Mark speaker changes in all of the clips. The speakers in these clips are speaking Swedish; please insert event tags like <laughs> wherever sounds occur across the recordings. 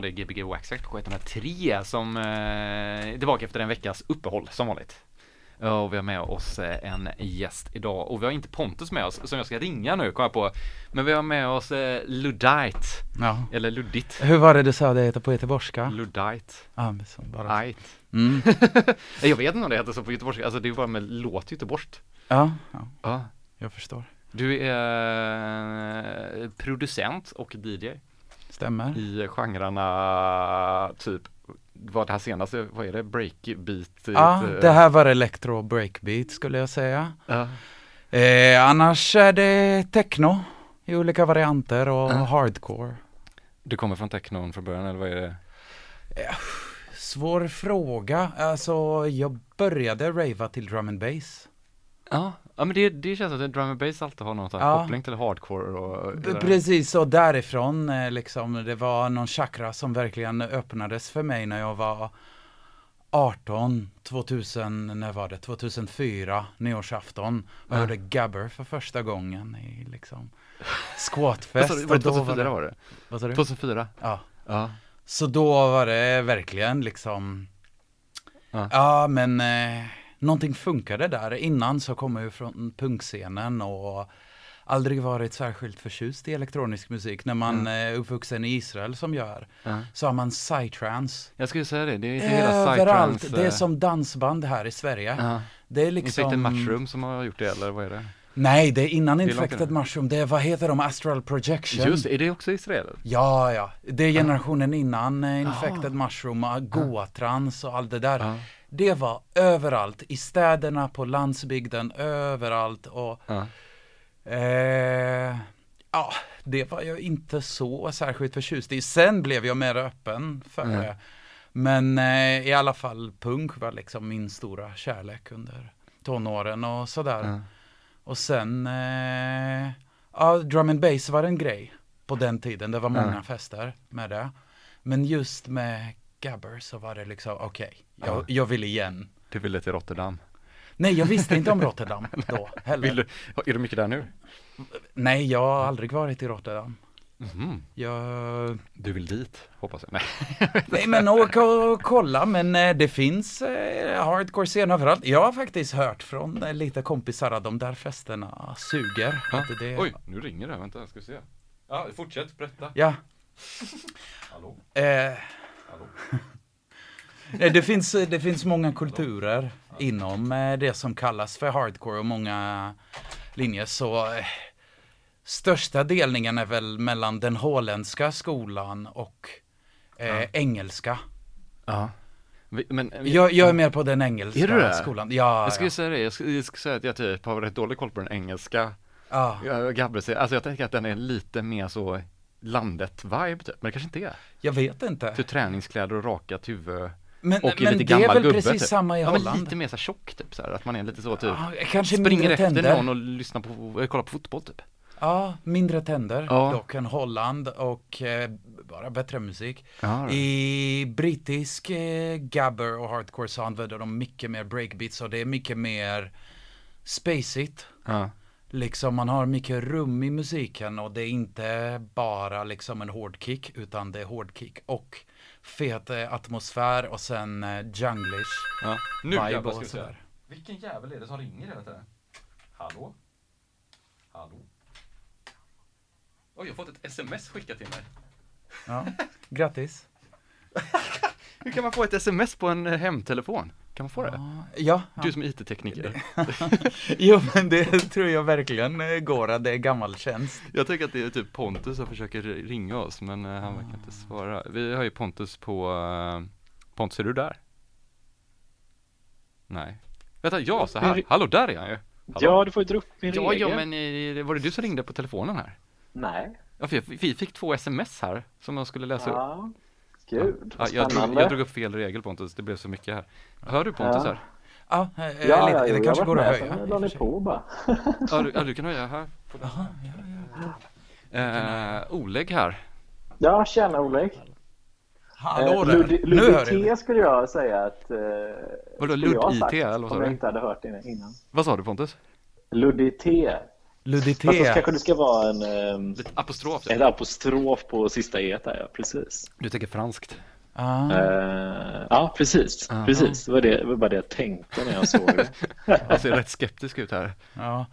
Speaker 1: Det är Gbg Waxact på 103 som eh, är tillbaka efter en veckas uppehåll som vanligt. Och vi har med oss eh, en gäst idag och vi har inte Pontus med oss som jag ska ringa nu, kom jag på. Men vi har med oss eh, Ludite,
Speaker 2: Ja.
Speaker 1: eller Luddigt.
Speaker 2: Hur var det du sa det heter på göteborgska?
Speaker 1: Ludite.
Speaker 2: Ja, men bara.
Speaker 1: Ait.
Speaker 2: Mm. <laughs>
Speaker 1: Jag vet inte om det heter så på göteborgska, alltså det är bara med låt göteborgskt.
Speaker 2: Ja, ja,
Speaker 1: Ja.
Speaker 2: jag förstår.
Speaker 1: Du är eh, producent och DJ
Speaker 2: Stämmer.
Speaker 1: i genrerna typ vad det här senaste, vad är det, breakbeat? typ,
Speaker 2: Ja,
Speaker 1: eh,
Speaker 2: det här var electro breakbeat skulle jag säga.
Speaker 1: ja.
Speaker 2: Eh, annars är det techno i olika varianter och
Speaker 1: Ja.
Speaker 2: hardcore.
Speaker 1: Du kommer från technon från början eller vad är det?
Speaker 2: Svår fråga. Alltså, jag började rava till drum and bass.
Speaker 1: Ja, ja men det, det känns som att drum and bass alltid har någon sån här
Speaker 2: Ja.
Speaker 1: koppling till hardcore och
Speaker 2: B- Precis, och därifrån eh, liksom, det var någon chakra som verkligen öppnades för mig när jag var 18, 2000, när var det? 2004, nyårsafton. Och
Speaker 1: Ja.
Speaker 2: hörde Gabber för första gången i liksom <laughs>
Speaker 1: Vad
Speaker 2: squatfest.
Speaker 1: sa du, var det
Speaker 2: och då
Speaker 1: 2004 var det?
Speaker 2: Vad sa du?
Speaker 1: 2004?
Speaker 2: Ja.
Speaker 1: Ja.
Speaker 2: Så då var det verkligen liksom,
Speaker 1: Ja.
Speaker 2: ja, men eh, någonting funkade där. Innan så kom jag ju från punkscenen och aldrig varit särskilt förtjust i elektronisk musik. När man är uppvuxen i Israel som gör,
Speaker 1: ja.
Speaker 2: så har man psytrance.
Speaker 1: Jag skulle säga det, det är inte hela
Speaker 2: Överallt,
Speaker 1: psytrance.
Speaker 2: det är
Speaker 1: eh,
Speaker 2: som dansband här i Sverige.
Speaker 1: Ja.
Speaker 2: Det är liksom...
Speaker 1: Infected Mushroom som har gjort det eller vad är det?
Speaker 2: Nej, det är innan
Speaker 1: är långt
Speaker 2: Infected. Mushroom. Det är, vad heter de, Astral Projection?
Speaker 1: Just det, är det också Israel?
Speaker 2: Ja, ja. Det är generationen innan eh, Infected
Speaker 1: Jaha.
Speaker 2: Mushroom, Goa-trans och allt det där. Det var överallt, i städerna, på landsbygden, överallt och
Speaker 1: Ja.
Speaker 2: eh, ja, det var jag inte så särskilt förtjust i. Sen blev jag mer öppen för
Speaker 1: Mm.
Speaker 2: det. Men eh, i alla fall punk var liksom min stora kärlek under tonåren och sådär.
Speaker 1: Ja.
Speaker 2: Och sen, eh, ja, drum and bass var en grej på den tiden. Det var många
Speaker 1: Ja.
Speaker 2: fester med det. Men just med Gabber så var det liksom, okej, jag,
Speaker 1: Ja.
Speaker 2: jag vill igen.
Speaker 1: Du ville till Rotterdam.
Speaker 2: Nej, jag visste inte om <laughs> Rotterdam då heller.
Speaker 1: Du, är du mycket där nu?
Speaker 2: Nej, jag har aldrig varit i Rotterdam.
Speaker 1: Mhm.
Speaker 2: Jag,
Speaker 1: Du vill dit, hoppas jag. Nej. <laughs>
Speaker 2: nej men åka och kolla, men eh, det finns eh, hardcore scen överallt. Jag har faktiskt hört från eh, lite kompisar att de där festerna suger. Att det,
Speaker 1: Oj, nu ringer det, vänta, ska vi se. Ja, fortsätt, berätta.
Speaker 2: Ja, <laughs>
Speaker 1: Hallå?
Speaker 2: eh, <laughs> Eh, Det finns, det finns många kulturer inom eh, det som kallas för hardcore och många linjer. Så eh, största delningen är väl mellan den holländska skolan och eh,
Speaker 1: Ja.
Speaker 2: engelska.
Speaker 1: Ja. Men,
Speaker 2: Jag, jag är mer på den engelska
Speaker 1: Är du det?
Speaker 2: skolan. Ja,
Speaker 1: jag skulle
Speaker 2: ja.
Speaker 1: säga det, jag skulle, skulle säga att jag typ har rätt dålig koll på den engelska
Speaker 2: ja.
Speaker 1: alltså jag tänker att den är lite mer så landet-vibe typ, men det kanske inte är.
Speaker 2: Jag vet inte.
Speaker 1: Typ träningskläder och rakat huvud
Speaker 2: Men,
Speaker 1: och
Speaker 2: men
Speaker 1: lite
Speaker 2: det är väl
Speaker 1: gubbe
Speaker 2: precis
Speaker 1: typ.
Speaker 2: samma i
Speaker 1: Ja men
Speaker 2: Holland.
Speaker 1: lite mer så tjock typ så här, att man är lite så typ
Speaker 2: Ja, kanske
Speaker 1: Springer efter
Speaker 2: tänder.
Speaker 1: någon och lyssnar på, eller kollar på fotboll typ.
Speaker 2: Ja, mindre tänder
Speaker 1: Ja.
Speaker 2: dock än Holland och eh, bara bättre musik.
Speaker 1: Ja,
Speaker 2: I brittisk eh, gabber och hardcore så använder de mycket mer breakbeats och det är mycket mer spacigt.
Speaker 1: ja.
Speaker 2: Liksom man har mycket rum i musiken och det är inte bara liksom en hård kick utan det är hård kick och fet eh, atmosfär och sen eh, junglish
Speaker 1: ja. Nu jävlar ska vi se.
Speaker 2: sådär.
Speaker 1: Vilken jävel är det som ringer hela tiden? Hallå? Hallå? Oj, jag har fått ett sms skickat till mig.
Speaker 2: Ja, grattis. <laughs>
Speaker 1: Hur kan man få ett sms på en eh, hemtelefon? Kan man få det?
Speaker 2: Ja, ja.
Speaker 1: Du som IT-tekniker. <laughs>
Speaker 2: Jo men det tror jag verkligen eh, går att det är gammal tjänst.
Speaker 1: Jag tänker att det är typ Pontus som försöker ringa oss, men eh, han verkar inte svara. Vi har ju Pontus på, Pontus är du där? Nej. Vänta, ja, så här. Hallå, där är han ju. Hallå.
Speaker 3: Ja, du får ju dra upp min
Speaker 1: Ja,
Speaker 3: regel.
Speaker 1: ja, men var det du som ringde på telefonen här?
Speaker 3: Nej.
Speaker 1: Ja, för vi fick två sms här som jag skulle läsa upp.
Speaker 3: Gud,
Speaker 1: Ja, jag, drog, jag drog upp fel regel Pontus, det blev så mycket här. Hör du Pontus
Speaker 3: Ja.
Speaker 1: här?
Speaker 2: Ja, eh,
Speaker 3: Ja,
Speaker 2: lite,
Speaker 3: ja,
Speaker 2: det
Speaker 3: jo,
Speaker 2: kanske
Speaker 3: jag
Speaker 2: går att höja.
Speaker 3: la
Speaker 2: för
Speaker 3: ni på bara. <laughs>
Speaker 1: Ja, du, ja, du kan höja här. Du.
Speaker 2: Jaha, ja, ja.
Speaker 1: Eh, Oleg här.
Speaker 3: Ja, tjena Oleg.
Speaker 2: Hallå
Speaker 3: Eh,
Speaker 2: där,
Speaker 3: Ludi-
Speaker 2: nu hör jag
Speaker 3: Ludité skulle jag säga att... Eh,
Speaker 1: Vadå,
Speaker 3: jag
Speaker 1: Lud-IT,
Speaker 3: sagt,
Speaker 1: eller vad sa
Speaker 3: Om jag
Speaker 1: du?
Speaker 3: inte hade hört det innan.
Speaker 1: Vad sa du Pontus?
Speaker 3: Ludité.
Speaker 2: Ludité.
Speaker 3: Fast så kanske det ska vara en,
Speaker 1: Lite apostrof.
Speaker 3: en apostrof på sista e där, ja precis.
Speaker 1: Du tänker franskt.
Speaker 2: Ah.
Speaker 3: Eh, ja, precis.
Speaker 1: Aha.
Speaker 3: precis. Det var det, det var bara det jag tänkte när jag såg det. <laughs>
Speaker 1: Jag ser rätt skeptisk ut här.
Speaker 2: Ja.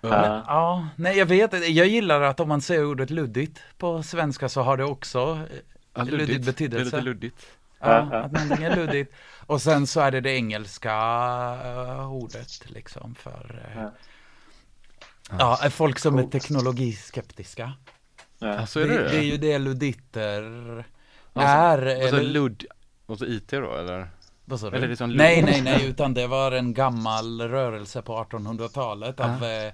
Speaker 3: Ja.
Speaker 2: ja, nej jag vet. Jag gillar att om man säger ordet luddigt på svenska så har det också
Speaker 1: Ja,
Speaker 2: luddigt
Speaker 1: Det är
Speaker 2: betydelse.
Speaker 1: lite luddigt.
Speaker 2: Ja,
Speaker 3: ja.
Speaker 2: att någonting är luddigt. Och sen så är det det engelska eh, ordet liksom för eh,
Speaker 3: Ja.
Speaker 2: ja, folk som är teknologiskeptiska.
Speaker 3: Ja.
Speaker 1: Så är det
Speaker 2: det, det är ju det luditter
Speaker 1: Alltså,
Speaker 2: är.
Speaker 1: Och så
Speaker 2: eller-
Speaker 1: ludd, och så IT då eller?
Speaker 2: Vad sa du?
Speaker 1: Eller liksom
Speaker 2: nej, nej, nej, utan det var en gammal rörelse på 1800-talet av eh,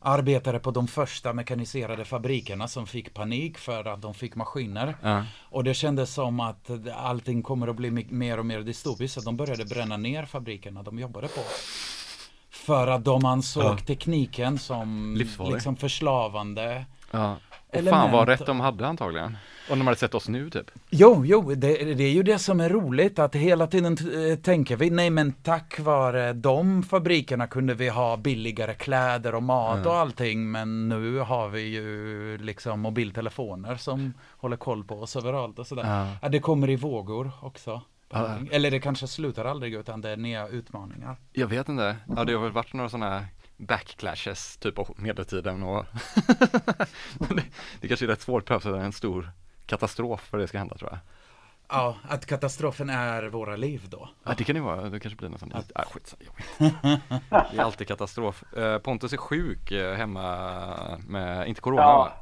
Speaker 2: arbetare på de första mekaniserade fabrikerna som fick panik för att de fick maskiner.
Speaker 1: Ja.
Speaker 2: Och det kändes som att allting kommer att bli mer och mer dystopiskt så de började bränna ner fabrikerna de jobbade på. För att de ansåg
Speaker 1: Ja.
Speaker 2: tekniken som
Speaker 1: Livsfarlig.
Speaker 2: liksom förslavande.
Speaker 1: Ja. Och
Speaker 2: Element.
Speaker 1: fan vad rätt de hade antagligen. Och de hade sett oss nu typ.
Speaker 2: Jo, jo, det, det är ju det som är roligt att hela tiden eh, tänker vi, nej men tack vare de fabrikerna kunde vi ha billigare kläder och mat
Speaker 1: Mm.
Speaker 2: och allting, men nu har vi ju liksom mobiltelefoner som håller koll på oss överallt och sådär.
Speaker 1: Ja.
Speaker 2: Ja, det kommer i vågor också.
Speaker 1: Ja.
Speaker 2: Eller det kanske slutar aldrig utan det är nya utmaningar.
Speaker 1: Jag vet inte. Ja, det har väl varit några sådana backclashes typ av medeltiden och <laughs> det, det kanske är rätt svårt att behöva en stor katastrof för det ska hända tror jag.
Speaker 2: Ja, att katastrofen är våra liv då.
Speaker 1: Ja, det kan det vara. Det kanske blir något sånt. Ja, skit, jag vet. <laughs> Det är alltid katastrof. Eh, Pontus är sjuk eh, hemma med, inte corona va?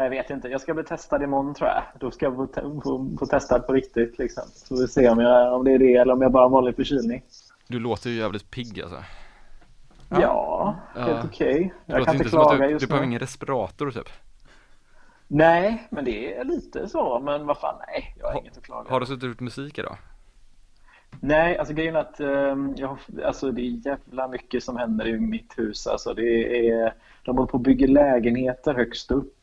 Speaker 3: Ja. Jag vet inte. Jag ska bli testad imorgon tror jag. Då ska jag få, få, få testad på riktigt. Liksom. Så vi ser om, jag, om det är det eller om jag bara har vanlig förkylning.
Speaker 1: Du låter ju jävligt pigg alltså.
Speaker 2: Ja.
Speaker 3: Ja, helt
Speaker 1: Ja.
Speaker 3: okej.
Speaker 1: Det
Speaker 3: Jag kan inte
Speaker 1: som att
Speaker 3: klaga
Speaker 1: du,
Speaker 3: just
Speaker 1: du behöver
Speaker 3: nu.
Speaker 1: ingen respirator typ.
Speaker 3: Nej, men det är lite så. Men vad fan, nej. Jag har
Speaker 1: Ha-
Speaker 3: inget att klaga.
Speaker 1: Har du suttit ut musik idag?
Speaker 3: Nej, alltså grejen är att ehm, jag, alltså, det är jävla mycket som händer i mitt hus. Alltså, det är, de håller på och bygger lägenheter högst upp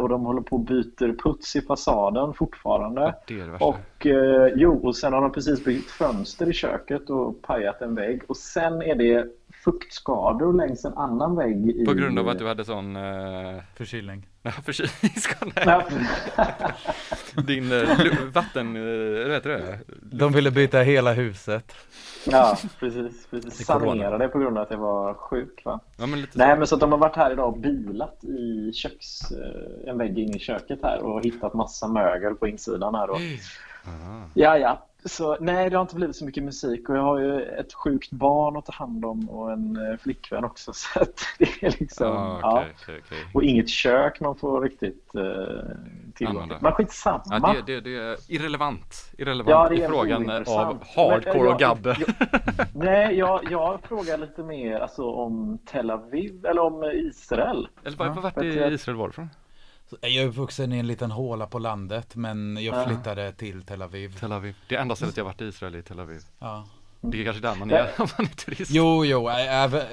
Speaker 3: och de håller på och byter puts i fasaden fortfarande.
Speaker 1: Det är det.
Speaker 3: Och eh, jo, och sen har de precis byggt fönster i köket och pajat en vägg. Och sen är det fuktskador längs en annan vägg. I,
Speaker 1: På grund av att du hade sån uh,
Speaker 2: Förkylning. <laughs>
Speaker 1: förkylningsskada.
Speaker 3: Ja, <laughs>
Speaker 1: Din lu- vatten, uh, vad heter det?
Speaker 2: De ville byta hela huset.
Speaker 3: Ja <laughs> precis. precis. Sanerade på grund av att jag var sjuk. Va?
Speaker 1: Ja men lite
Speaker 3: Nej,
Speaker 1: så.
Speaker 3: men så att de har varit här idag och bilat i köks, eh, en vägg in i köket här och hittat massa mögel på insidan här.
Speaker 1: Ah.
Speaker 3: Ja, ja. Så nej, det har inte blivit så mycket musik och jag har ju ett sjukt barn att ta hand om och en eh, flickvän också <laughs> så att det är liksom,
Speaker 1: Ja,
Speaker 3: ja.
Speaker 1: okej, okej, okej.
Speaker 3: Och inget kök man får riktigt eh, tillgång till. Men skitsamma.
Speaker 1: Ja, det, det, det är irrelevant, irrelevant
Speaker 3: Ja, det är
Speaker 1: i frågan
Speaker 3: ointressant.
Speaker 1: av hardcore
Speaker 3: Men, eh,
Speaker 1: och gabbe.
Speaker 3: jag- <laughs> Nej, jag, jag frågar lite mer alltså, om Tel Aviv eller om eh, Israel.
Speaker 1: Eller vad, vad vart i
Speaker 3: jag-
Speaker 1: Israel var det från?
Speaker 2: Jag är uppvuxen i en liten håla på landet men jag
Speaker 3: Ja.
Speaker 2: flyttade till Tel Aviv.
Speaker 1: Tel Aviv. Det enda stället jag varit i Israel är Tel Aviv.
Speaker 2: Ja.
Speaker 1: Det är kanske där man är om man är turist.
Speaker 2: Jo, jo,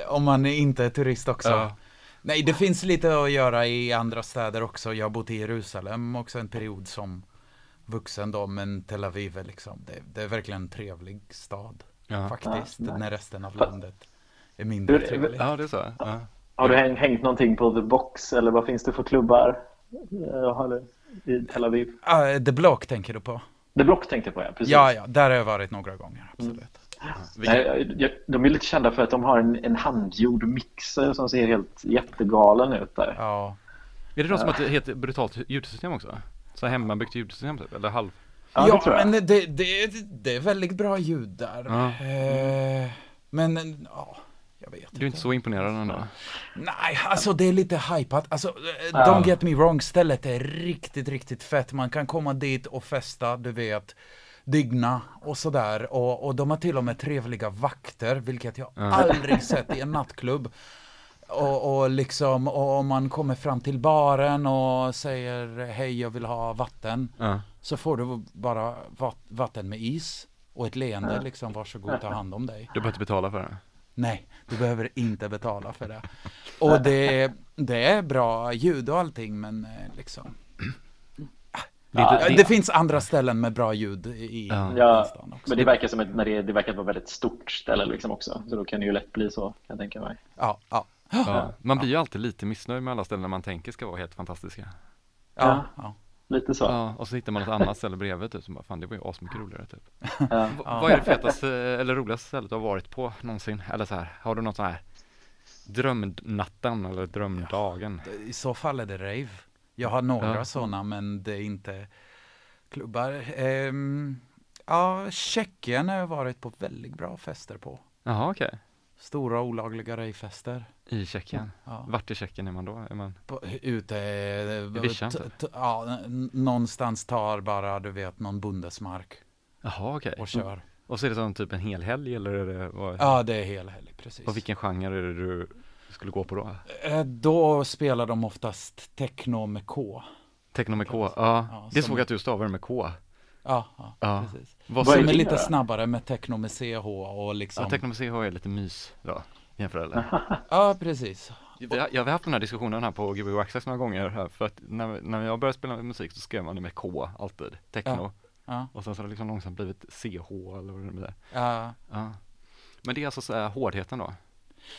Speaker 2: om man inte är turist också.
Speaker 1: Ja.
Speaker 2: Nej, det finns lite att göra i andra städer också. Jag har bott i Jerusalem också en period som vuxen då, men Tel Aviv är liksom, det, det är verkligen en trevlig stad.
Speaker 1: Ja.
Speaker 2: Faktiskt,
Speaker 3: Ja,
Speaker 2: när resten av landet är mindre trevligt.
Speaker 1: ja, det är så. Ja.
Speaker 3: Har du häng, hängt någonting på The Box eller vad finns det för klubbar i Tel Aviv?
Speaker 2: Ah, The Block tänker du på?
Speaker 3: The Block tänkte jag på ja, precis.
Speaker 2: Ja, ja, där har jag varit några gånger, absolut.
Speaker 1: Vilken,
Speaker 3: Nej, jag- de är lite kända för att de har en, en handgjord mixer som ser helt jättegalen ut där.
Speaker 2: Ja.
Speaker 1: är det de som har ett helt brutalt ljudsystem också? Så hemmabyggt ljudsystem typ, eller halv?
Speaker 3: Ja,
Speaker 2: Ja,
Speaker 3: det tror jag.
Speaker 2: men det, det, det är väldigt bra ljud där.
Speaker 1: Ja.
Speaker 2: Eh, men, ja, jag vet
Speaker 1: Du är inte så imponerad ändå?
Speaker 2: Nej, alltså det är lite hypat. Alltså, eh,
Speaker 3: Ja.
Speaker 2: don't get me wrong, stället är riktigt, riktigt fett. Man kan komma dit och festa, du vet, digna och sådär. Och, och de har till och med trevliga vakter, vilket jag
Speaker 1: Ja.
Speaker 2: aldrig <laughs> sett i en nattklubb. Och, och liksom, och om man kommer fram till baren och säger hej, jag vill ha vatten.
Speaker 1: Ja.
Speaker 2: Så får du bara vat- vatten med is och ett leende, liksom varsågod ta hand om dig.
Speaker 1: Du behöver inte betala för det?
Speaker 2: Nej, du behöver inte betala för det. Och det, det är bra ljud och allting, men eh, liksom.
Speaker 1: Det är inte-
Speaker 2: Ja,
Speaker 1: det-
Speaker 2: det finns andra ställen med bra ljud i
Speaker 1: Ja.
Speaker 2: Stan också.
Speaker 3: men det verkar som ett, när det, det verkar vara ett väldigt stort ställe liksom också. Så då kan det ju lätt bli så, kan jag tänka mig.
Speaker 2: Ja, ja.
Speaker 1: Ja. Man blir ju alltid lite missnöjd med alla ställen man tänker ska vara helt fantastiska.
Speaker 2: Ja, ja.
Speaker 3: Lite så.
Speaker 1: Ja, och så hittar man ett annat ställe bredvid typ som bara, fan det var ju asmycket roligare typ.
Speaker 3: Ja.
Speaker 1: Vad är det fetaste eller roligaste stället du har varit på någonsin? Eller så här, har du något så här drömnatten eller drömdagen?
Speaker 2: I så fall är det rave. Jag har några
Speaker 1: Ja.
Speaker 2: sådana men det är inte klubbar. Ehm, ja, Tjeckien har jag varit på väldigt bra fester på.
Speaker 1: Jaha okej,
Speaker 2: Stora olagliga ravefester.
Speaker 1: i Tjeckien.
Speaker 2: Ja.
Speaker 1: Vart i Tjeckien är man då? Är man...
Speaker 2: På, ute, eh,
Speaker 1: Vischan,
Speaker 2: t-
Speaker 1: typ?
Speaker 2: ja, någonstans tar bara, du vet, någon bondesmark
Speaker 1: Jaha okej.
Speaker 2: och kör.
Speaker 1: Och så är det som typ en hel helg eller är det, vad,
Speaker 2: Ja, det är hel helg, precis.
Speaker 1: och vilken genre är det du skulle gå på då?
Speaker 2: Eh, Då spelar de oftast techno med K.
Speaker 1: Techno med K, ja.
Speaker 2: Ja,
Speaker 1: det såg jag att du stavar med K.
Speaker 2: Ja, ja,
Speaker 1: Ja.
Speaker 2: precis.
Speaker 1: Vad
Speaker 3: är
Speaker 2: Som är lite
Speaker 3: då?
Speaker 2: snabbare med techno med CH och liksom.
Speaker 1: Ja, techno med CH är lite mys då, jämför eller? <laughs>
Speaker 2: Ja, precis.
Speaker 1: Vi har, jag har haft den här diskussionen här på Gbg Access några gånger här, för att när, när jag började spela musik så skrev man det med K alltid, techno.
Speaker 2: Ja,
Speaker 1: Och sen så har det liksom långsamt blivit CH eller vad det nu är.
Speaker 2: ja.
Speaker 1: Ja. Men det är alltså så här hårdheten då?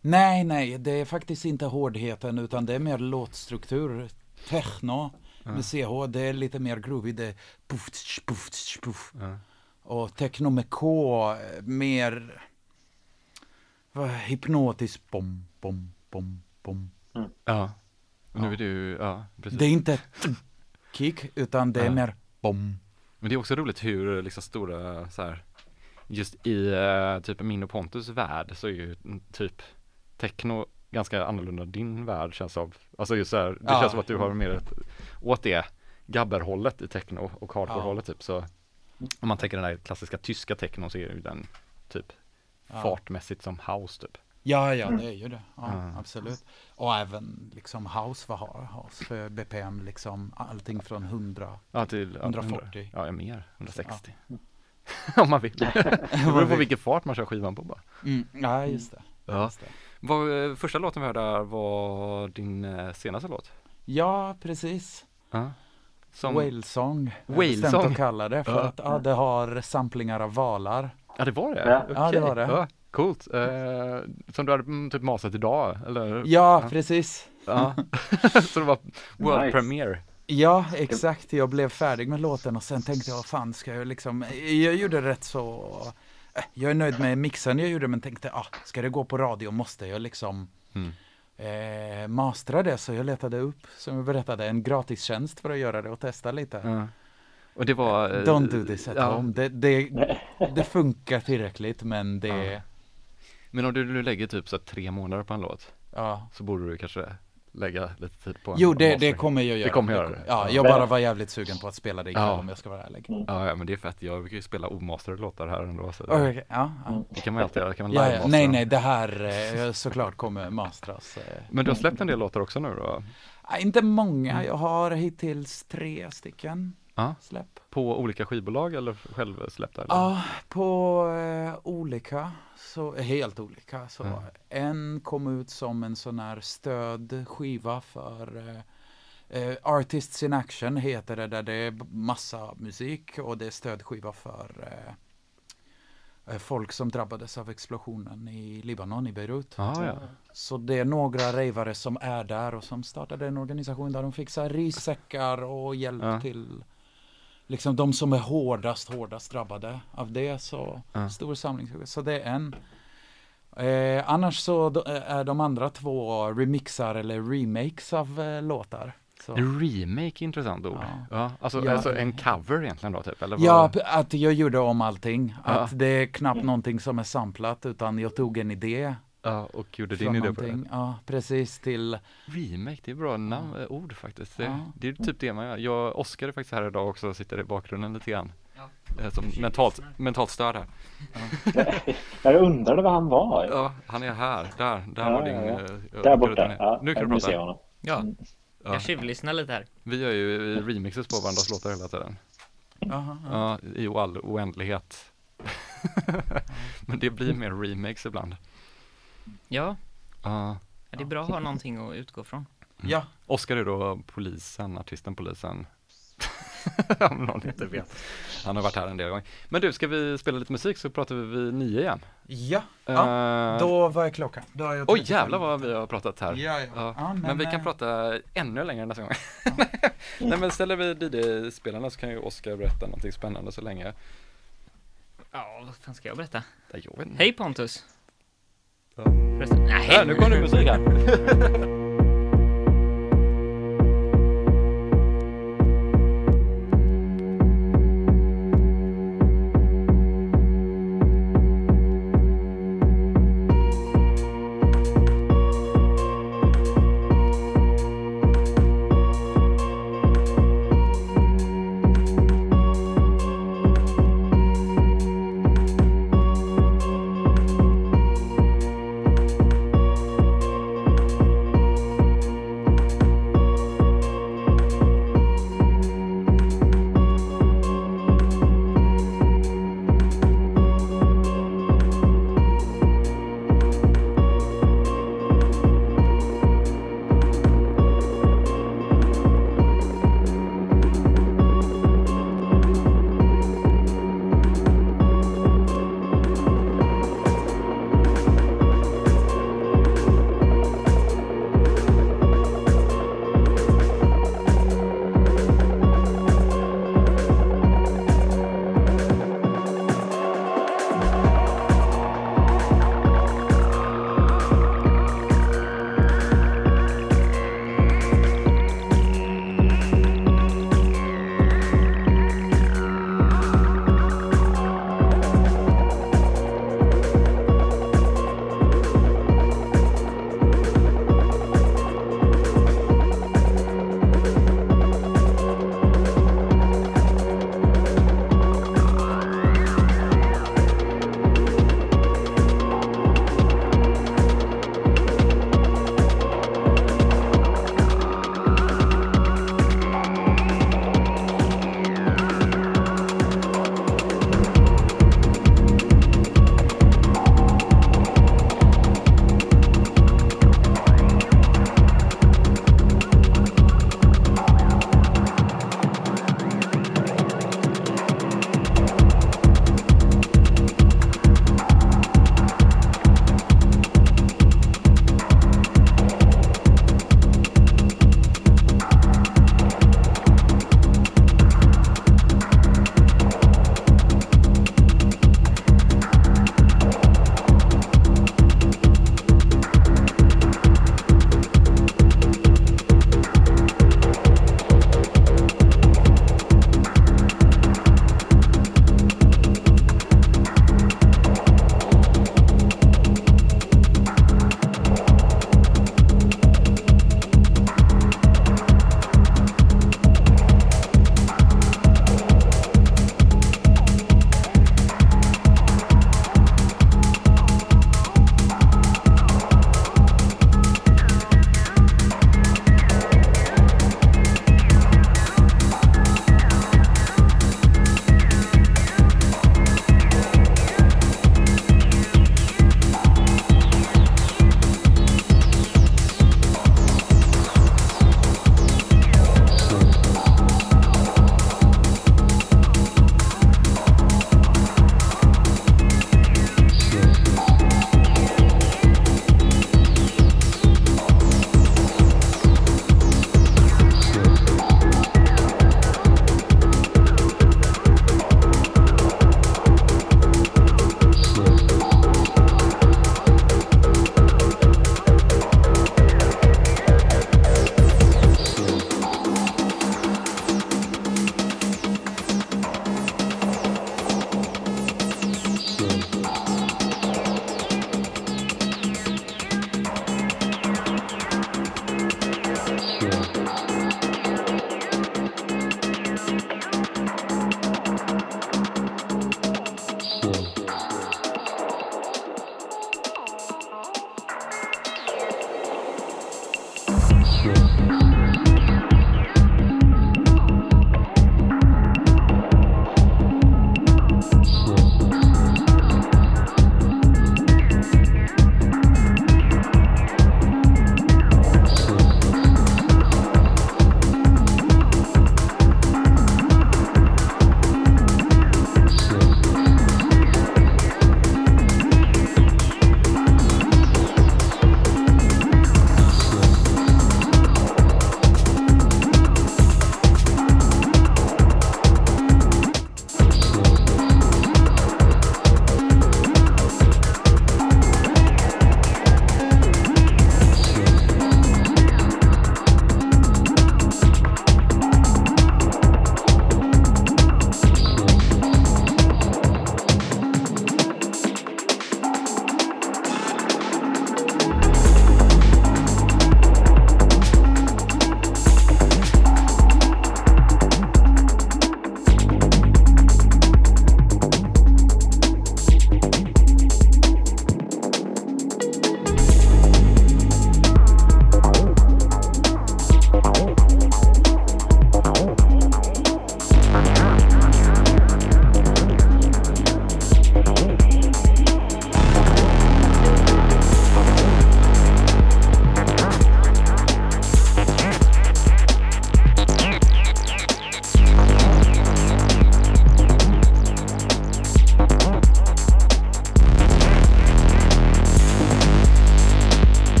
Speaker 2: Nej, nej, det är faktiskt inte hårdheten utan det är mer låtstruktur. Techno med CH, det är lite mer groovy. Det är puff, tsch, puff, tsch, puff.
Speaker 1: Ja.
Speaker 2: Och techno med K, mer vad, hypnotiskt. Bom, bom, bom, bom.
Speaker 1: Ja. Och nu
Speaker 2: Ja.
Speaker 1: är ju, ja precis.
Speaker 2: Det är inte <laughs> kick, utan det är
Speaker 1: Ja.
Speaker 2: mer bom.
Speaker 1: Men det är också roligt hur liksom stora så här just i eh, typ min och Pontus värld så är ju mm, typ techno ganska annorlunda din värld känns av. Alltså just så här, det
Speaker 2: Ja.
Speaker 1: känns som att du har mer ett, åt det gabberhållet i techno och hardcore-hållet typ så om man tänker den där klassiska tyska techno så är ju den typ
Speaker 2: Ja.
Speaker 1: fartmässigt som house typ.
Speaker 2: Ja, ja, det är ju det. Ja,
Speaker 1: Ja.
Speaker 2: absolut. Och även liksom house, vad har house för BPM? Liksom allting från 100.
Speaker 1: Ja, till, ja,
Speaker 2: 140.
Speaker 1: Ja, ja, mer. 160. <laughs> om man vill. <laughs> det beror på vilken fart man kör skivan på bara.
Speaker 2: Mm, ja, just det.
Speaker 1: Ja.
Speaker 2: Just det.
Speaker 1: Vad, eh, första låten vi hörde var din eh, senaste låt.
Speaker 2: Ja, precis.
Speaker 1: Ja. Som,
Speaker 2: Whalesong.
Speaker 1: Whalesong?
Speaker 2: att kalla det. För
Speaker 1: Ja.
Speaker 2: att ja, det har samplingar av valar.
Speaker 1: Ja det var det?
Speaker 3: Ja.
Speaker 2: Ja, det var det.
Speaker 1: Ja, coolt. Eh, som du hade mm, typ masat idag, eller?
Speaker 2: Ja, precis.
Speaker 1: Ja. <laughs> Så det var world
Speaker 3: Nice.
Speaker 1: premiere.
Speaker 2: Ja, exakt. Jag blev färdig med låten och sen tänkte jag, vad fan ska jag liksom, jag gjorde rätt så, eh, jag är nöjd med mixen jag gjorde men tänkte, ah, ska det gå på radio måste jag liksom
Speaker 1: Mm.
Speaker 2: Eh, mastra det. Så jag letade upp, som jag berättade, en gratistjänst för att göra det och testa lite.
Speaker 1: Ja. Och det var... eh,
Speaker 2: Don't do this at
Speaker 1: ja.
Speaker 2: home. Det, det, <laughs> det funkar tillräckligt men det,
Speaker 1: Ja. Men om du, du lägger typ så tre månader på en låt
Speaker 2: ja.
Speaker 1: så borde du kanske lägga lite tid på
Speaker 2: Jo, det, det kommer jag göra.
Speaker 1: kommer göra det.
Speaker 2: Ja, jag bara var jävligt sugen på att spela det ikväll
Speaker 1: Ja.
Speaker 2: om jag ska vara ärlig.
Speaker 1: Ja, ja, men det är fett. Jag brukar ju spela omasterade låtar här ändå. Så det,
Speaker 2: Okej, ja, ja.
Speaker 1: det kan man ju alltid göra. Kan man
Speaker 2: Ja, ja. Nej, nej, det här eh, såklart kommer mastras. eh.
Speaker 1: Men du har släppt en del låtar också nu då?
Speaker 2: Inte många, jag har hittills tre stycken
Speaker 1: Ja.
Speaker 2: släpp.
Speaker 1: På olika skivbolag eller självsläppta? Eller?
Speaker 2: Ja, på eh, olika, så, helt olika. Så
Speaker 1: Ja.
Speaker 2: En kom ut som en sån här stödskiva för eh, eh, Artists in Action heter det, där det är massa musik och det är stödskiva för eh, eh, folk som drabbades av explosionen i Libanon, i Beirut.
Speaker 1: Ja, ja.
Speaker 2: Så det är några ravare som är där och som startade en organisation där de fixar rissäckar och hjälp
Speaker 1: Ja.
Speaker 2: till liksom de som är hårdast, hårdast drabbade av det. Så
Speaker 1: Ja.
Speaker 2: stor samling. Så det är en. Eh, annars så d- är de andra två remixar eller remakes av eh, låtar. Så.
Speaker 1: Remake, intressant ord. Ja.
Speaker 2: Ja.
Speaker 1: alltså,
Speaker 2: Ja.
Speaker 1: alltså en cover egentligen då typ? Eller vad?
Speaker 2: Ja, att jag gjorde om allting. Att det är knappt någonting som är samplat utan jag tog en idé.
Speaker 1: Ja och gjorde din idé på det.
Speaker 2: Ja, precis till
Speaker 1: Remake, det är bra namn, eh, ord faktiskt. Det,
Speaker 2: Ja.
Speaker 1: det är typ det man gör. Jag, Oskar är faktiskt här idag också och sitter i bakgrunden lite grann. Eh, Som mentalt, mentalt störd här.
Speaker 3: Jag undrade var han var.
Speaker 1: Ja, han är här. Där, där
Speaker 3: Ja,
Speaker 1: var
Speaker 3: ja,
Speaker 1: din...
Speaker 3: ja.
Speaker 1: eh,
Speaker 3: Där borta. Ja,
Speaker 1: nu kan du prata.
Speaker 3: honom.
Speaker 4: Ja,
Speaker 1: Ja.
Speaker 4: jag tjuvlyssnar lite här.
Speaker 1: Vi gör ju remixes på varandras låtar hela tiden.
Speaker 2: Aha, ja.
Speaker 1: Ja, i all oändlighet. <laughs> Men det blir mer remakes ibland.
Speaker 4: Ja,
Speaker 1: Ja.
Speaker 4: det är bra att ha någonting att utgå från.
Speaker 2: ja,
Speaker 1: Oskar är då polisen, artisten polisen. <laughs> Om någon inte vet. Han har varit här en del gånger. Men du, ska vi spela lite musik så pratar vi vid nio igen?
Speaker 2: Ja, ja.
Speaker 1: Eh,
Speaker 2: då var jag klockan. Då har jag
Speaker 1: Oj
Speaker 2: 35.
Speaker 1: jävlar vad vi har pratat här.
Speaker 2: Ja, ja.
Speaker 1: Ja,
Speaker 2: Ja,
Speaker 1: men, vi kan
Speaker 2: eh,
Speaker 1: prata ännu längre nästa gång. <laughs> Nej men ställer vi DD-spelarna så kan ju Oskar berätta någonting spännande så länge.
Speaker 4: Ja, vad fan ska jag berätta?
Speaker 1: Jag.
Speaker 4: Hej Pontus!
Speaker 1: Ja.
Speaker 4: Förresten, nej.
Speaker 1: Ja, nu kommer det <laughs> musik här. <laughs>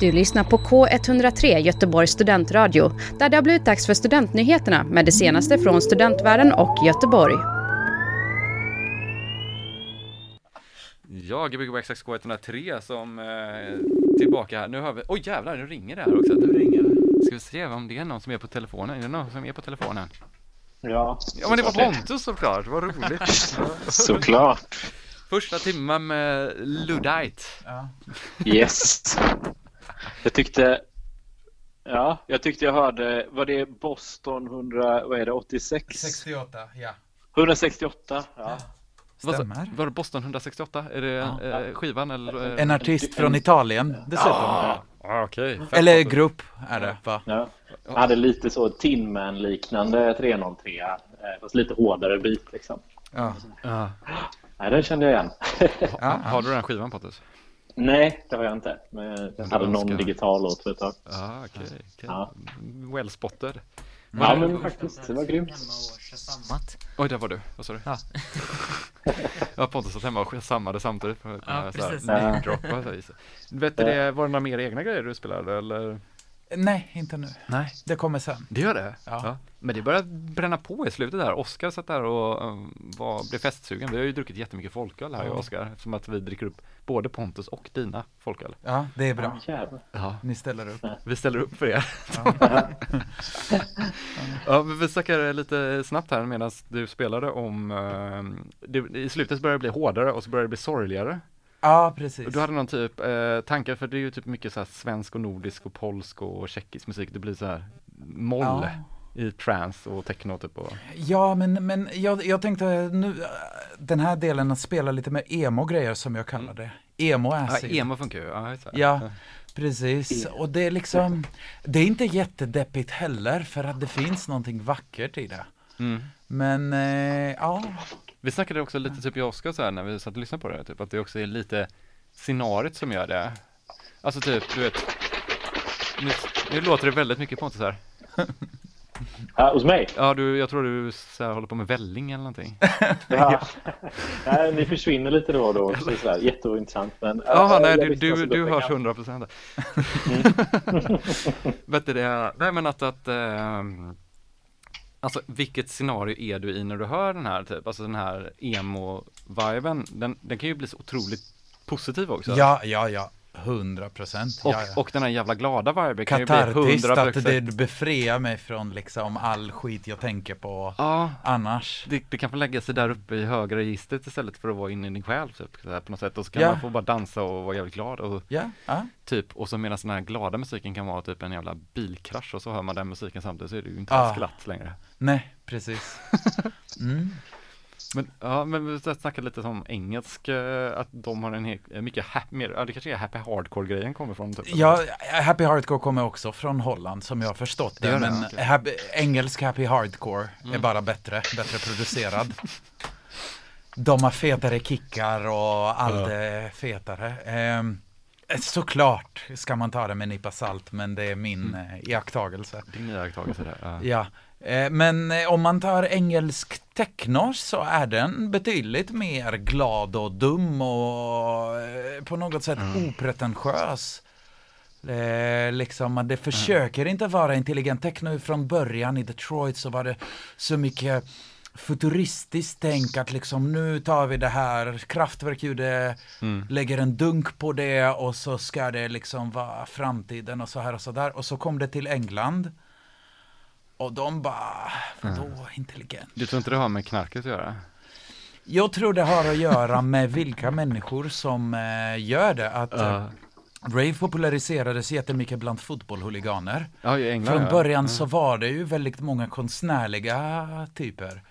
Speaker 5: Du lyssnar på K103 Göteborgs studentradio där det har blivit dags för studentnyheterna med det senaste från studentvärlden och Göteborg.
Speaker 1: Ja, Gbg Wax K103 som eh, tillbaka här. Nu har vi, oj jävlar, nu ringer det här också. Nu ringer det. Ska vi se om det är någon som är på telefonen? Är det någon som är på telefonen?
Speaker 3: Ja,
Speaker 1: Ja men det var Pontus såklart, vad roligt. <laughs>
Speaker 3: såklart.
Speaker 1: Första timmen med Luddite.
Speaker 2: Ja.
Speaker 3: Yes. Jag tyckte, ja, jag tyckte jag hörde, var det Boston 100, vad är det, 86?
Speaker 2: 68, ja.
Speaker 3: 168, ja.
Speaker 2: Stämmer.
Speaker 1: Var det Boston 168? Är det
Speaker 3: Ja.
Speaker 1: eh, skivan eller? eh,
Speaker 2: En artist från Italien dessutom.
Speaker 1: Ah, Okej. Fett
Speaker 2: Eller grupp är det va?
Speaker 3: ja. Jag hade lite så Tin Man-liknande 303, eh, fast lite hårdare beat liksom.
Speaker 2: Ja.
Speaker 1: Ja.
Speaker 3: Nej, den kände jag igen.
Speaker 2: Ja,
Speaker 1: Har du den skivan Pontus?
Speaker 3: Nej, det har jag inte. Men jag
Speaker 1: du
Speaker 3: hade någon digital låt för ett tag.
Speaker 1: Ja, okej. okej.
Speaker 3: Ja.
Speaker 1: Well spotted.
Speaker 3: Ja, men faktiskt, det var grymt.
Speaker 1: Oj, där var du. Vad sa du?
Speaker 4: Ja. <laughs>
Speaker 1: Pontus satt hemma och sammade samtidigt
Speaker 4: Ja, precis.
Speaker 1: så. Vet du det, var det några mer egna grejer du spelade eller?
Speaker 2: Nej, inte nu.
Speaker 1: Nej.
Speaker 2: Det kommer sen.
Speaker 1: Det gör det?
Speaker 2: Ja.
Speaker 1: Men det börjar bränna på i slutet där. Oskar satt där och um, var, blev festsugen. Vi har ju druckit jättemycket folköl här, jag och Oskar. Eftersom att vi dricker upp både Pontus och dina folköl.
Speaker 2: Ja, det är bra.
Speaker 1: Ja,
Speaker 2: Ni ställer upp.
Speaker 1: vi ställer upp för er. ja, <laughs> vi snackar lite snabbt här medan du spelade om, eh, det, i slutet börjar det bli hårdare och så börjar det bli sorgligare.
Speaker 2: Ja, precis.
Speaker 1: Och du hade någon typ eh, tankar, för det är ju typ mycket så svensk och nordisk och polsk och tjeckisk musik. Det blir så här moll
Speaker 2: Ja.
Speaker 1: i trance och techno typ. Och,
Speaker 2: Ja, men, men jag, jag tänkte nu, äh, den här delen att spela lite med emo-grejer som jag kallar det. Emo
Speaker 1: ja,
Speaker 2: acid.
Speaker 1: emo funkar ju. Ja,
Speaker 2: Ja, precis. Och det är liksom, det är inte jättedeppigt heller för att det finns någonting vackert i det.
Speaker 1: Mm.
Speaker 2: Men eh, ja,
Speaker 1: Vi snackade också lite typ jag och Oskar så här när vi satt och lyssnade på det, typ att det också är lite scenariet som gör det. Alltså typ, du vet, nu, nu låter det väldigt mycket Pontus här. <laughs>
Speaker 3: Ja, hos mig?
Speaker 1: Ja, du, jag tror du så här, håller på med välling eller någonting. <laughs>
Speaker 3: Ja. <laughs> nej, ni försvinner lite då och då. Så det är sådär, jätteintressant. Men,
Speaker 1: Jaha,
Speaker 3: ja,
Speaker 1: nej, du, du, du hörs
Speaker 3: pengar.
Speaker 1: 100 procent. Vet du det, nej men att, att ehm, Alltså vilket scenario är du i när du hör den här typ, alltså den här emo-viben, den, den kan ju bli så otroligt positiv också.
Speaker 2: ja, ja, ja, hundra procent.
Speaker 1: Och, och den här jävla glada viben kan ju bli
Speaker 2: Katartiskt
Speaker 1: 100
Speaker 2: att det befriar mig från liksom all skit jag tänker på
Speaker 1: Ja,
Speaker 2: annars.
Speaker 1: det, det kan få lägga sig där uppe i högra registret istället för att vara inne i din själ typ, så här, på något sätt. Och så kan
Speaker 2: Ja.
Speaker 1: man få bara dansa och vara jävligt glad och
Speaker 2: Ja, ja.
Speaker 1: typ, och så medan den här glada musiken kan vara typ en jävla bilkrasch och så hör man den musiken samtidigt så är det ju inte
Speaker 2: Ja.
Speaker 1: alls glatt längre.
Speaker 2: nej, precis. <laughs> Mm.
Speaker 1: Men, ja, men vi snackade lite om engelsk, eh, att de har en hel, eh, mycket happy, mer, ja det kanske är happy hardcore-grejen kommer från typ.
Speaker 2: Ja, Happy Hardcore kommer också från Holland som jag har förstått
Speaker 1: Det
Speaker 2: det.
Speaker 1: det,
Speaker 2: men
Speaker 1: okej.
Speaker 2: happy, engelsk Happy Hardcore är
Speaker 1: Mm.
Speaker 2: bara bättre, bättre producerad. De har fetare kickar och allt är fetare. Ehm, såklart ska man ta det med en nypa salt, men det är min
Speaker 1: Mm.
Speaker 2: eh, iakttagelse.
Speaker 1: Din iakttagelse där. Ja.
Speaker 2: Ja, eh, men eh, om man tar engelsk techno så är den betydligt mer glad och dum och eh, på något sätt opretentiös. Eh, liksom, det försöker inte vara intelligent techno från början. I Detroit så var det så mycket futuristiskt tänk att liksom nu tar vi det här, Kraftwerk gjorde, lägger en dunk på det och så ska det liksom vara framtiden och så här och så där. Och så kom det till England. Och de bara, vadå intelligent?
Speaker 1: Du tror inte det har med knarket att göra?
Speaker 2: Jag tror det har att göra med vilka människor som eh, gör det. Att eh, rave populariserades jättemycket bland fotbollhuliganer.
Speaker 1: ja, i England
Speaker 2: Från
Speaker 1: ja.
Speaker 2: början så var det ju väldigt många konstnärliga typer.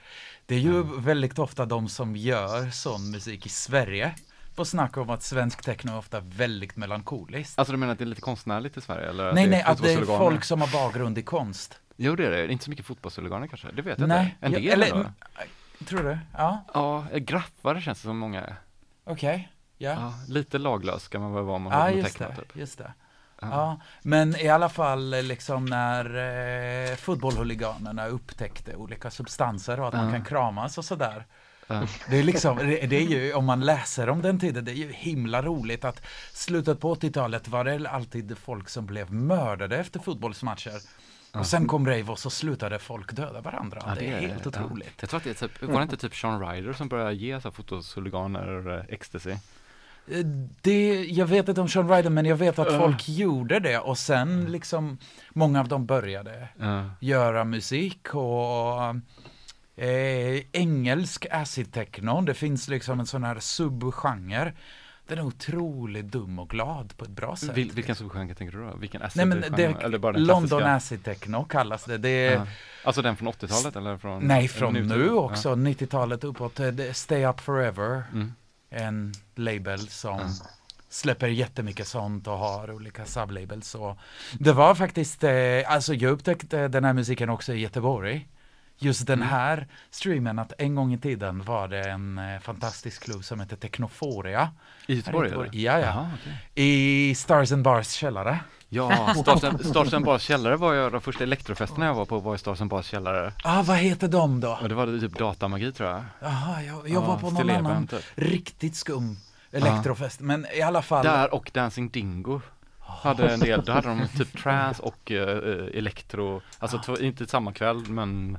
Speaker 2: Det är ju väldigt ofta de som gör sån musik i Sverige. Får snacka om att svensk techno är ofta väldigt melankoliskt.
Speaker 1: Alltså du menar att det är lite konstnärligt i Sverige? Eller
Speaker 2: nej, nej, att det är folk som har bakgrund i konst.
Speaker 1: Jo det är det, inte så mycket fotbollshuliganer kanske, det vet jag
Speaker 2: nej,
Speaker 1: inte. En
Speaker 2: ja,
Speaker 1: del
Speaker 2: eller,
Speaker 1: ändå.
Speaker 2: tror du? Ja,
Speaker 1: Ja, graffare känns det som många är.
Speaker 2: okej. Ja.
Speaker 1: Ja, lite laglös ska man väl vara om man
Speaker 2: Ja, just det,
Speaker 1: typ.
Speaker 2: just det.
Speaker 1: Ja.
Speaker 2: Ja, men i alla fall eh, liksom när eh, fotbollhuliganerna upptäckte olika substanser och att man
Speaker 1: Ja.
Speaker 2: kan kramas och sådär. Det är liksom, det, det är ju, om man läser om den tiden, det är ju himla roligt att slutet på 80-talet var det alltid folk som blev mördade efter fotbollsmatcher. Och sen kom rave och så slutade folk döda varandra.
Speaker 1: Ja,
Speaker 2: det, är helt
Speaker 1: ja.
Speaker 2: otroligt.
Speaker 1: Jag tror att det är typ, var det inte typ Sean Ryder som började ge så här fotoshuliganer eh, ecstasy?
Speaker 2: Det, jag vet inte om Sean Ryder, men jag vet att
Speaker 1: Uh.
Speaker 2: folk gjorde det och sen liksom många av dem började
Speaker 1: Ja.
Speaker 2: göra musik och eh, engelsk acid techno. Det finns liksom en sån här subgenre. Den är otroligt dum och glad på ett bra sätt.
Speaker 1: Vil, vilken subgenre tänker du då? Vilken acid
Speaker 2: Nej men det,
Speaker 1: Eller bara den
Speaker 2: London
Speaker 1: klassiska?
Speaker 2: acid techno kallas det. det är,
Speaker 1: Ja. Alltså den från 80-talet eller från?
Speaker 2: Nej, från
Speaker 1: nutid?
Speaker 2: nu också, 90-talet uppåt. Stay Up Forever,
Speaker 1: Mm.
Speaker 2: En label som
Speaker 1: Ja.
Speaker 2: släpper jättemycket sånt och har olika sublabels. Och det var faktiskt, eh, alltså jag upptäckte den här musiken också i Göteborg. Just den
Speaker 1: Mm.
Speaker 2: här streamen, att en gång i tiden var det en eh, fantastisk klubb som hette Technoforia.
Speaker 1: I Göteborg?
Speaker 2: Ja, ja.
Speaker 1: Okej.
Speaker 2: I Stars and Bars källare.
Speaker 1: Ja, Stars and- Bars källare var jag, de första elektrofesterna jag var på var i and Bars källare.
Speaker 2: Ah, vad heter de då?
Speaker 1: Och det var typ datamagi tror jag.
Speaker 2: Jaha, jag, jag
Speaker 1: Ja,
Speaker 2: var på någon annan
Speaker 1: typ.
Speaker 2: riktigt skum elektrofest. Men i alla fall.
Speaker 1: Där och Dancing Dingo. Hade en del, då hade de typ trance och eh, elektro, alltså två, inte samma kväll men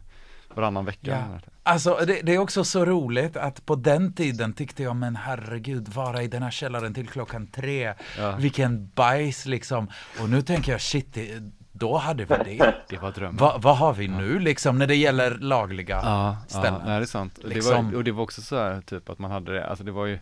Speaker 1: varannan vecka.
Speaker 2: Ja. Alltså det, det är också så roligt att på den tiden tyckte jag men herregud vara i den här källaren till klockan tre.
Speaker 1: Ja.
Speaker 2: Vilken bajs liksom. Och nu tänker jag shit, det, då hade vi det. <laughs>
Speaker 1: Det var drömmen.
Speaker 2: Va, vad har vi nu liksom när det gäller lagliga
Speaker 1: Ja,
Speaker 2: ställen?
Speaker 1: ja nej, det är sant. Det
Speaker 2: Liksom.
Speaker 1: var, och det var också så här typ att man hade det, alltså det var ju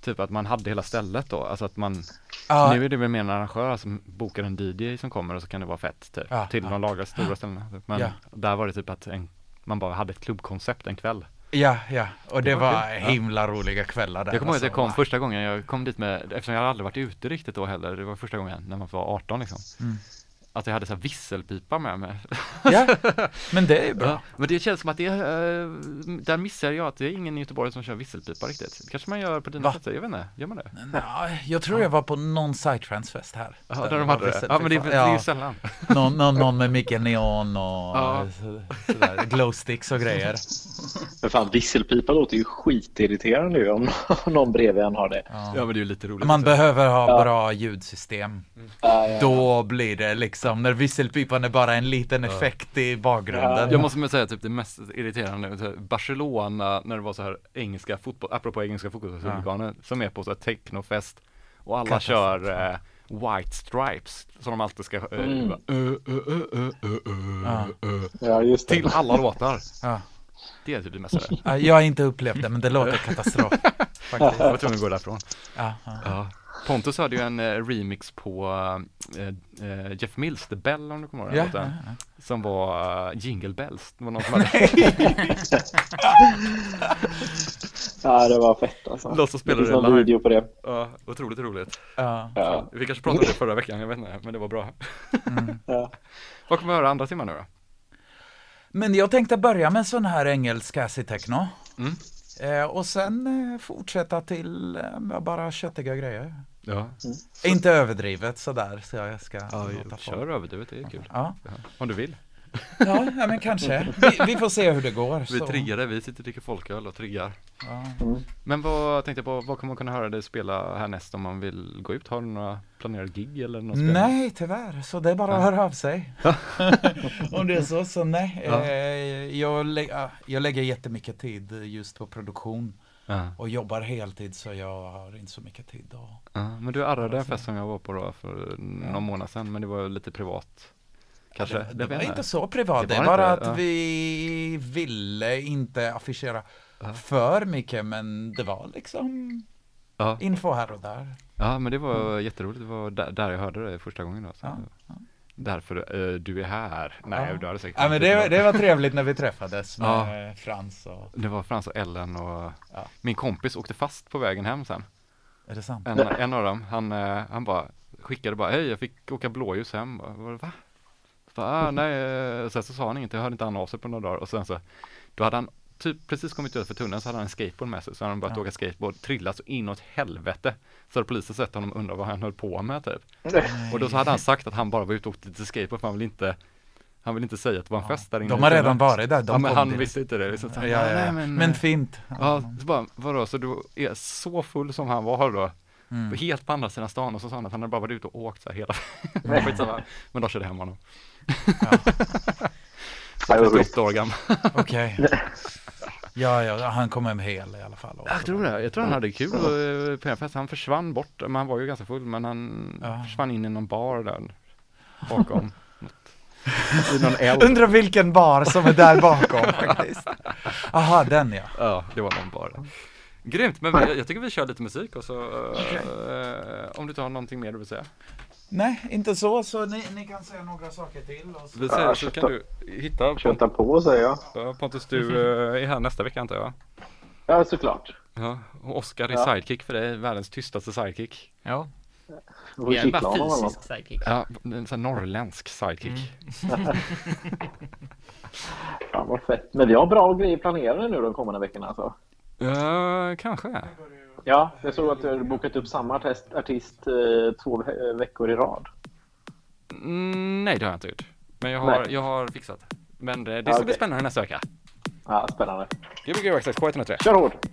Speaker 1: Typ att man hade hela stället då, alltså att man
Speaker 2: Ja,
Speaker 1: Nu är det väl mer en arrangör som bokar en DJ som kommer och så kan det vara fett typ
Speaker 2: Ja,
Speaker 1: Till
Speaker 2: ja.
Speaker 1: de lagar stora ställena typ. Men
Speaker 2: Ja.
Speaker 1: där var det typ att en, man bara hade ett klubbkoncept en kväll
Speaker 2: ja, ja, och det,
Speaker 1: Det var
Speaker 2: var
Speaker 1: kul. Ja.
Speaker 2: himla roliga kvällar där.
Speaker 1: Jag kommer ihåg att jag
Speaker 2: alltså.
Speaker 1: kom första gången, jag kom dit med, eftersom jag aldrig varit ute riktigt då heller, det var första gången när man var 18 liksom
Speaker 2: Mm.
Speaker 1: Att jag hade så här visselpipa med mig
Speaker 2: Ja, <laughs> men det är ju bra.
Speaker 1: Ja, men det känns som att det, eh, där missar jag att det är ingen i Göteborg som kör visselpipa riktigt. Det kanske man gör på dina
Speaker 2: Va?
Speaker 1: platser, jag vet inte, gör man det?
Speaker 2: Ja, jag tror jag var på någon psytrance-fest här.
Speaker 1: Ja, där de hade det. Ja, men det, det är ju sällan.
Speaker 2: någon, någon, någon med mycket neon och
Speaker 1: Ja.
Speaker 2: så, sådär, glowsticks och grejer.
Speaker 3: Men fan, visselpipa låter ju skitirriterande ju om <laughs> någon bredvid en har det.
Speaker 2: Ja.
Speaker 1: Ja, men det är ju lite roligt.
Speaker 2: Man behöver ha
Speaker 3: Ja.
Speaker 2: bra ljudsystem.
Speaker 3: Ja, ja.
Speaker 2: Då blir det liksom, när visselpipan är bara en liten effekt i bakgrunden.
Speaker 1: Jag måste säga typ det mest irriterande, Barcelona när det var så här engelska fotboll, apropå engelska fotbollshuliganer, som är på så här technofest och alla
Speaker 2: Katastrof.
Speaker 1: kör eh, White Stripes, som de alltid ska, eh,
Speaker 3: Mm.
Speaker 1: bara, ö, ö,
Speaker 2: Ja.
Speaker 3: ja,
Speaker 1: till alla låtar.
Speaker 2: Ja.
Speaker 1: Det är typ det mesta.
Speaker 2: Ja, Jag har inte upplevt det, men det låter katastrof. Faktiskt.
Speaker 1: Jag var tvungen att gå därifrån.
Speaker 2: Ja, ja.
Speaker 1: Pontus hade ju en eh, remix på eh, eh, Jeff Mills, The Bell om du kommer ihåg den låten, som var eh, Jingle Bells. Det var någon som hade <laughs>
Speaker 3: Ja, det var fett alltså.
Speaker 1: låt oss
Speaker 3: Det
Speaker 1: spela
Speaker 3: finns
Speaker 1: det
Speaker 3: någon
Speaker 1: live.
Speaker 3: video på det.
Speaker 1: Ja, otroligt roligt.
Speaker 2: ja.
Speaker 3: Ja.
Speaker 1: Vi kanske pratade om det förra veckan, jag vet inte, men det var bra.
Speaker 2: Mm.
Speaker 3: Ja.
Speaker 1: Vad kommer vi höra andra timmar nu då?
Speaker 2: Men jag tänkte börja med sån här engelsk acid techno.
Speaker 1: Mm.
Speaker 2: Eh, och sen eh, fortsätta till eh, bara köttiga grejer.
Speaker 1: Ja,
Speaker 2: Inte överdrivet sådär, så jag ska
Speaker 1: ja
Speaker 2: låta folk-
Speaker 1: kör överdrivet, det är kul.
Speaker 2: Ja,
Speaker 1: Ja. Om du vill.
Speaker 2: Ja, ja men kanske. Vi, vi får se hur det går.
Speaker 1: Vi
Speaker 2: så.
Speaker 1: triggade, vi sitter och dricker folköl och triggar.
Speaker 2: Ja.
Speaker 3: Mm.
Speaker 1: Men vad tänkte jag på, vad kommer man kunna höra dig spela härnäst om man vill gå ut? Har du några planerade gig eller något spel?
Speaker 2: Nej, tyvärr. Så det är bara att höra av sig. <laughs> Om det är så, så nej.
Speaker 1: Ja.
Speaker 2: Eh, jag, lä- ja, jag lägger jättemycket tid just på produktion
Speaker 1: Ja.
Speaker 2: och jobbar heltid så jag har inte så mycket tid. Och...
Speaker 1: Ja, men du arrade en fest som jag var på då för någon månad sedan, men det var lite privat. Kanske?
Speaker 2: Det, det var inte så privat,
Speaker 1: Det
Speaker 2: det,
Speaker 1: var
Speaker 2: bara
Speaker 1: inte,
Speaker 2: att
Speaker 1: ja.
Speaker 2: vi ville inte affischera
Speaker 1: Ja.
Speaker 2: för mycket men det var liksom
Speaker 1: Ja.
Speaker 2: info här och där.
Speaker 1: ja, men det var jätteroligt. Det var där, där jag hörde det första gången då. Så. Därför eh, du är här. Nej, du hade säkert
Speaker 2: Ja, men det, det var trevligt när vi träffades med. Frans och,
Speaker 1: Det var Frans och Ellen och min kompis åkte fast på vägen hem sen.
Speaker 2: är det sant?
Speaker 1: En, en av dem, han, eh, han bara skickade bara, hej jag fick åka blåljus hem. Bara, "Vad- Va? Så, ah, nej, eh, sen så sa han inget, jag hörde inte han av sig på några dagar och sen så, då hade han typ precis kommit ut för tunneln så hade han en skateboard med sig så hade han börjat
Speaker 2: Ja.
Speaker 1: åka skateboard, trillat så inåt helvete. Så hade polisen sett honom och undrat vad han höll på med typ. Och då så hade han sagt att han bara var ute och åkte lite skateboard för han ville inte Han vill inte säga att det var en fest där inne.
Speaker 2: De har redan varit där. De
Speaker 1: ja, men han
Speaker 2: dit.
Speaker 1: visste inte det. Liksom.
Speaker 2: Ja, ja,
Speaker 1: bara,
Speaker 2: ja.
Speaker 1: "Nej,
Speaker 2: Men,
Speaker 1: eh,
Speaker 2: fint.
Speaker 1: Ja, så bara, vadå, så du är så full som han var då?
Speaker 2: Mm.
Speaker 1: Helt på andra sidan stan och så sa han att han hade bara varit ute och åkt så här hela <laughs> Men. Men de körde hem honom.
Speaker 3: Ja, det var
Speaker 1: 38 år gammal.
Speaker 2: Okej. <laughs> Ja, ja, han kom hem hel i alla fall.
Speaker 1: Jag tror det. Jag tror han hade kul eh, på en fest. Han försvann bort, men han var ju ganska full, men han
Speaker 2: Ja.
Speaker 1: försvann in i någon bar där bakom.
Speaker 2: Undrar vilken bar som är där bakom <laughs> faktiskt. Aha, den ja.
Speaker 1: Ja, det var någon bar. där. Grymt, men jag, jag tycker vi kör lite musik och så eh, om du inte har någonting mer du vill säga.
Speaker 2: Nej, inte så. Så ni, ni kan säga några saker till. Och så.
Speaker 1: Vi säger
Speaker 3: Ja,
Speaker 1: så kan du hitta
Speaker 3: Köta på säger jag.
Speaker 1: Ja, Pontus, du eh, är här nästa vecka antar jag?
Speaker 3: Ja, såklart.
Speaker 1: Ja, och Oskar är
Speaker 3: Ja.
Speaker 1: sidekick för dig, världens tystaste sidekick.
Speaker 4: Ja,
Speaker 3: Vi
Speaker 4: är bara fysisk sidekick.
Speaker 1: Ja, en sån norrländsk sidekick. <laughs>
Speaker 3: Fan vad fett. Men vi har bra grejer planerade nu de kommande veckorna alltså.
Speaker 1: Ja, kanske.
Speaker 3: Ja, jag såg att du har bokat upp samma artist, artist eh, två ve- veckor i rad.
Speaker 1: Mm, nej, det har jag inte gjort. Men jag har,
Speaker 3: Nej.
Speaker 1: jag har fixat. Men det, det
Speaker 3: Ja,
Speaker 1: ska bli
Speaker 3: okej.
Speaker 1: spännande nästa vecka.
Speaker 3: Ja, spännande.
Speaker 1: Gbg Access K103.
Speaker 3: Kör hårt!